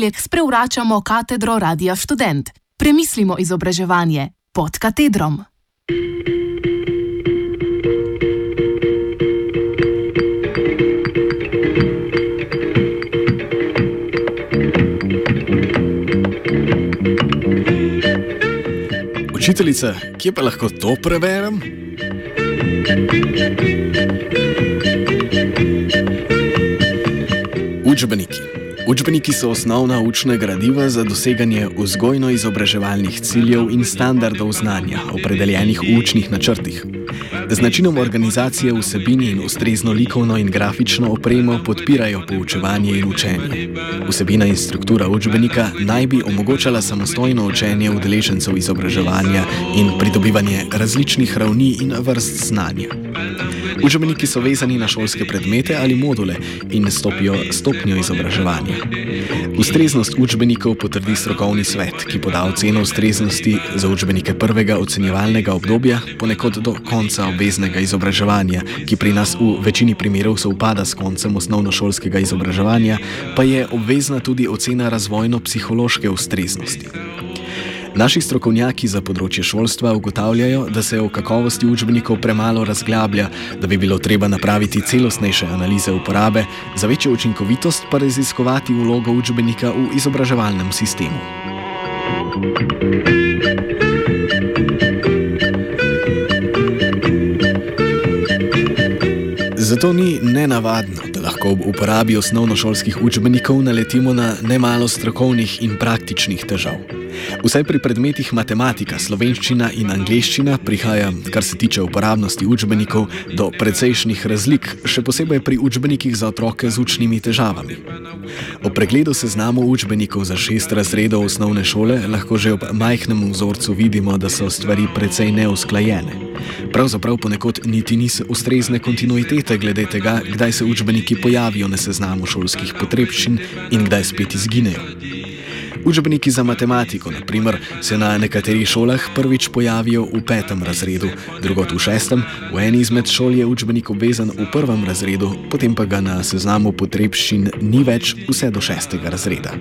ponedeljek sprevračamo katedro Radia Student. Premislimo izobraževanje pod katedrom. Učiteljica, kje pa lahko to preberem? Učbeniki. Učbeniki so osnovna učna gradiva za doseganje vzgojno-izobraževalnih ciljev in standardov znanja, opredeljenih v učnih načrtih. Z načinom organizacije vsebin in ustrezno likovno in grafično opremo podpirajo poučevanje in učenje. Vsebina in struktura učbenika naj bi omogočala samostojno učenje udeležencev izobraževanja in pridobivanje različnih ravni in vrst znanja. Učbeniki so vezani na šolske predmete ali module in stopijo stopnjo izobraževanja. Ustreznost učbenikov potrdi strokovni svet, ki poda oceno ustreznosti za učbenike prvega ocenjevalnega obdobja, ponekod do konca obveznega izobraževanja, ki pri nas v večini primerov sovpada s koncem osnovnošolskega izobraževanja, pa je obvezna tudi ocena razvojno-psihološke ustreznosti. Naši strokovnjaki za področje šolstva ugotavljajo, da se o kakovosti učbenikov premalo razglablja, da bi bilo treba napraviti celostnejše analize uporabe, za večjo učinkovitost pa raziskovati vlogo učbenika v izobraževalnem sistemu. Zato ni nenavadno, da lahko ob uporabi osnovnošolskih učbenikov naletimo na nemalo strokovnih in praktičnih težav. Vsaj pri predmetih matematika, slovenščina in angliščina prihaja, kar se tiče uporabnosti učbenikov, do precejšnjih razlik, še posebej pri učbenikih za otroke z učnimi težavami. O pregledu seznamov učbenikov za šest razredov osnovne šole lahko že ob majhnem vzorcu vidimo, da so stvari precej neusklajene. Pravzaprav ponekod niti niso ustrezne kontinuitete glede tega, kdaj se učbeniki pojavijo na seznamu šolskih potrebščin in kdaj spet izginejo. Učbeniki za matematiko, na primer, se na nekaterih šolah prvič pojavijo v petem razredu, drugot v šestem, v eni izmed šol je učbenik obvezen v prvem razredu, potem pa ga na seznamu potrebščin ni več vse do šestega razreda.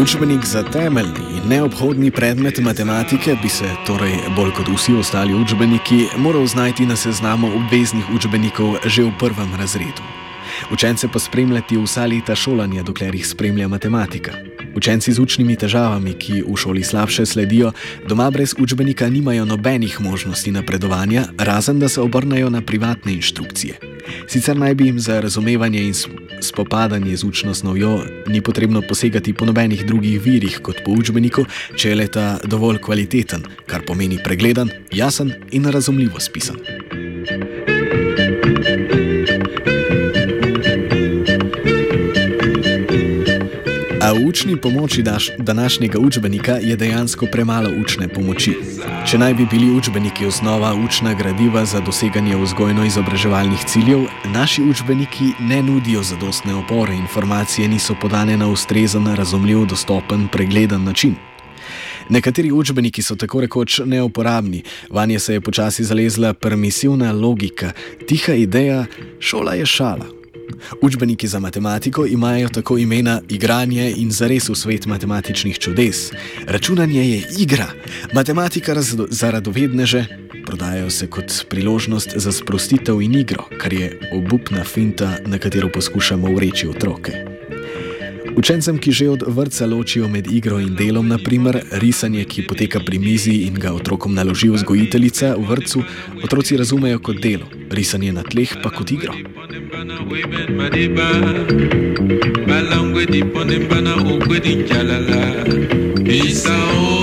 Učbenik za temeljni neobhodni predmet matematike bi se, torej bolj kot vsi ostali učbeniki, moral znajti na seznamu obveznih učbenikov že v prvem razredu. Učence pa spremljati vsa leta šolanja, dokler jih spremlja matematika. Učenci z učnimi težavami, ki v šoli slabše sledijo, doma brez učbenika nimajo nobenih možnosti napredovanja, razen da se obrnejo na privatne inštrukcije. Sicer naj bi jim za razumevanje in spopadanje z učno snovjo ni potrebno posegati po nobenih drugih virih kot po učbeniku, če je leta dovolj kvaliteten, kar pomeni pregleden, jasen in razumljivo spisan. A v učni pomoči daš, današnjega učbenika je dejansko premalo učne pomoči. Če naj bi bili učbeniki osnova učna gradiva za doseganje vzgojno-izobraževalnih ciljev, naši učbeniki ne nudijo zadostne opore, informacije niso podane na ustrezen, razumljiv, dostopen, pregleden način. Nekateri učbeniki so tako rekoč neuporabni, vanje se je počasi zalezla permisivna logika, tiha ideja, šola je šala. Učbeniki za matematiko imajo tako imena igranje in zares v svet matematičnih čudes. Računanje je igra, matematika za radovedneže prodajajo se kot priložnost za sprostitev in igro, kar je obupna finta, na katero poskušamo ureči otroke. Učencem, ki že od vrca ločijo med igro in delom, naprimer risanje, ki poteka pri mizi in ga otrokom naloži vzgojiteljica v vrtu, otroci razumejo kot delo, risanje na tleh pa kot igro. women madiba balangwe diponde mbana okwe dinjalala bisao S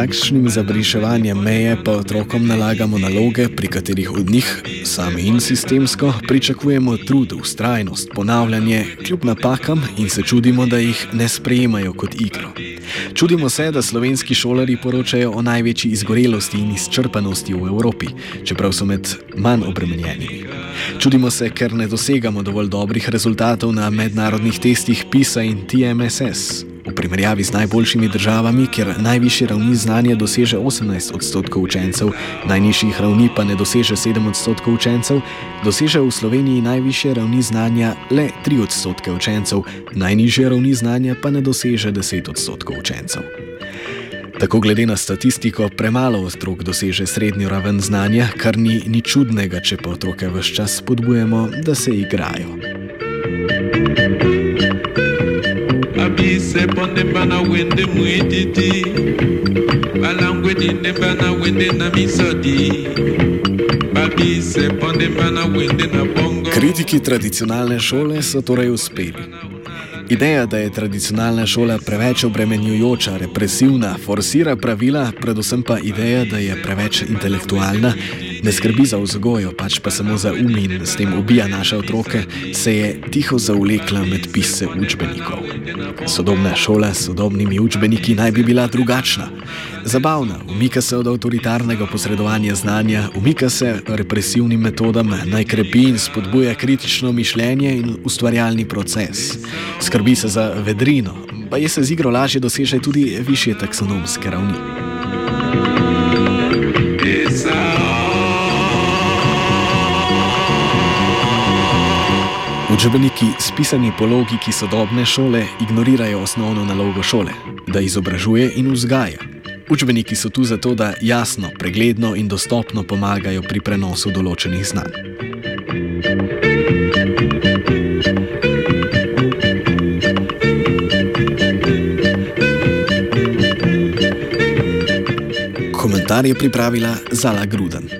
takšnim zabriševanjem meje pa otrokom nalagamo naloge, pri katerih od njih, sami in sistemsko, pričakujemo trud, ustrajnost, ponavljanje, kljub napakam in se čudimo, da jih ne sprejemajo kot igro. Čudimo se, da slovenski šolari poročajo o največji izgorelosti in izčrpanosti v Evropi, čeprav so med manj obremenjenimi. Čudimo se, ker ne dosegamo dovolj dobrih rezultatov na mednarodnih testih PISA in TMSS, primerjavi z najboljšimi državami, kjer najvišje ravni znanja doseže 18 odstotkov učencev, najnižjih ravni pa ne doseže 7 odstotkov učencev, doseže v Sloveniji najvišje ravni znanja le 3 odstotke učencev, najnižje ravni znanja pa ne doseže 10 odstotkov učencev. Tako glede na statistiko, premalo otrok doseže srednjo raven znanja, kar ni ni čudnega, če pa otroke vse čas spodbujamo, da se igrajo. Abise ponde bana wende mwedidi Balangwedi ne bana wende na misodi Babise ponde bana wende na bongo. Kritiki tradicionalne šole so torej uspeli. Ideja, da je tradicionalna šola preveč obremenjujoča, represivna, forsira pravila, predvsem pa ideja, da je preveč intelektualna, ne skrbi za vzgojo, pač pa samo za um in s tem ubija naše otroke, se je tiho zaulekla med pise učbenikov. Sodobna šola s sodobnimi učbeniki naj bi bila drugačna. Zabavna, umika se od avtoritarnega posredovanja znanja, umika se represivnim metodam, naj krepi in spodbuja kritično mišljenje in ustvarjalni proces. Skrbi se za vedrino, pa je se z igro lažje doseže tudi više taksonomske ravni. Učbeniki, spisani po logiki sodobne šole, ignorirajo osnovno nalogo šole, da izobražuje in vzgaja. Učbeniki so tu zato, da jasno, pregledno in dostopno pomagajo pri prenosu določenih znanj. Komentar je pripravila Zala Gruden.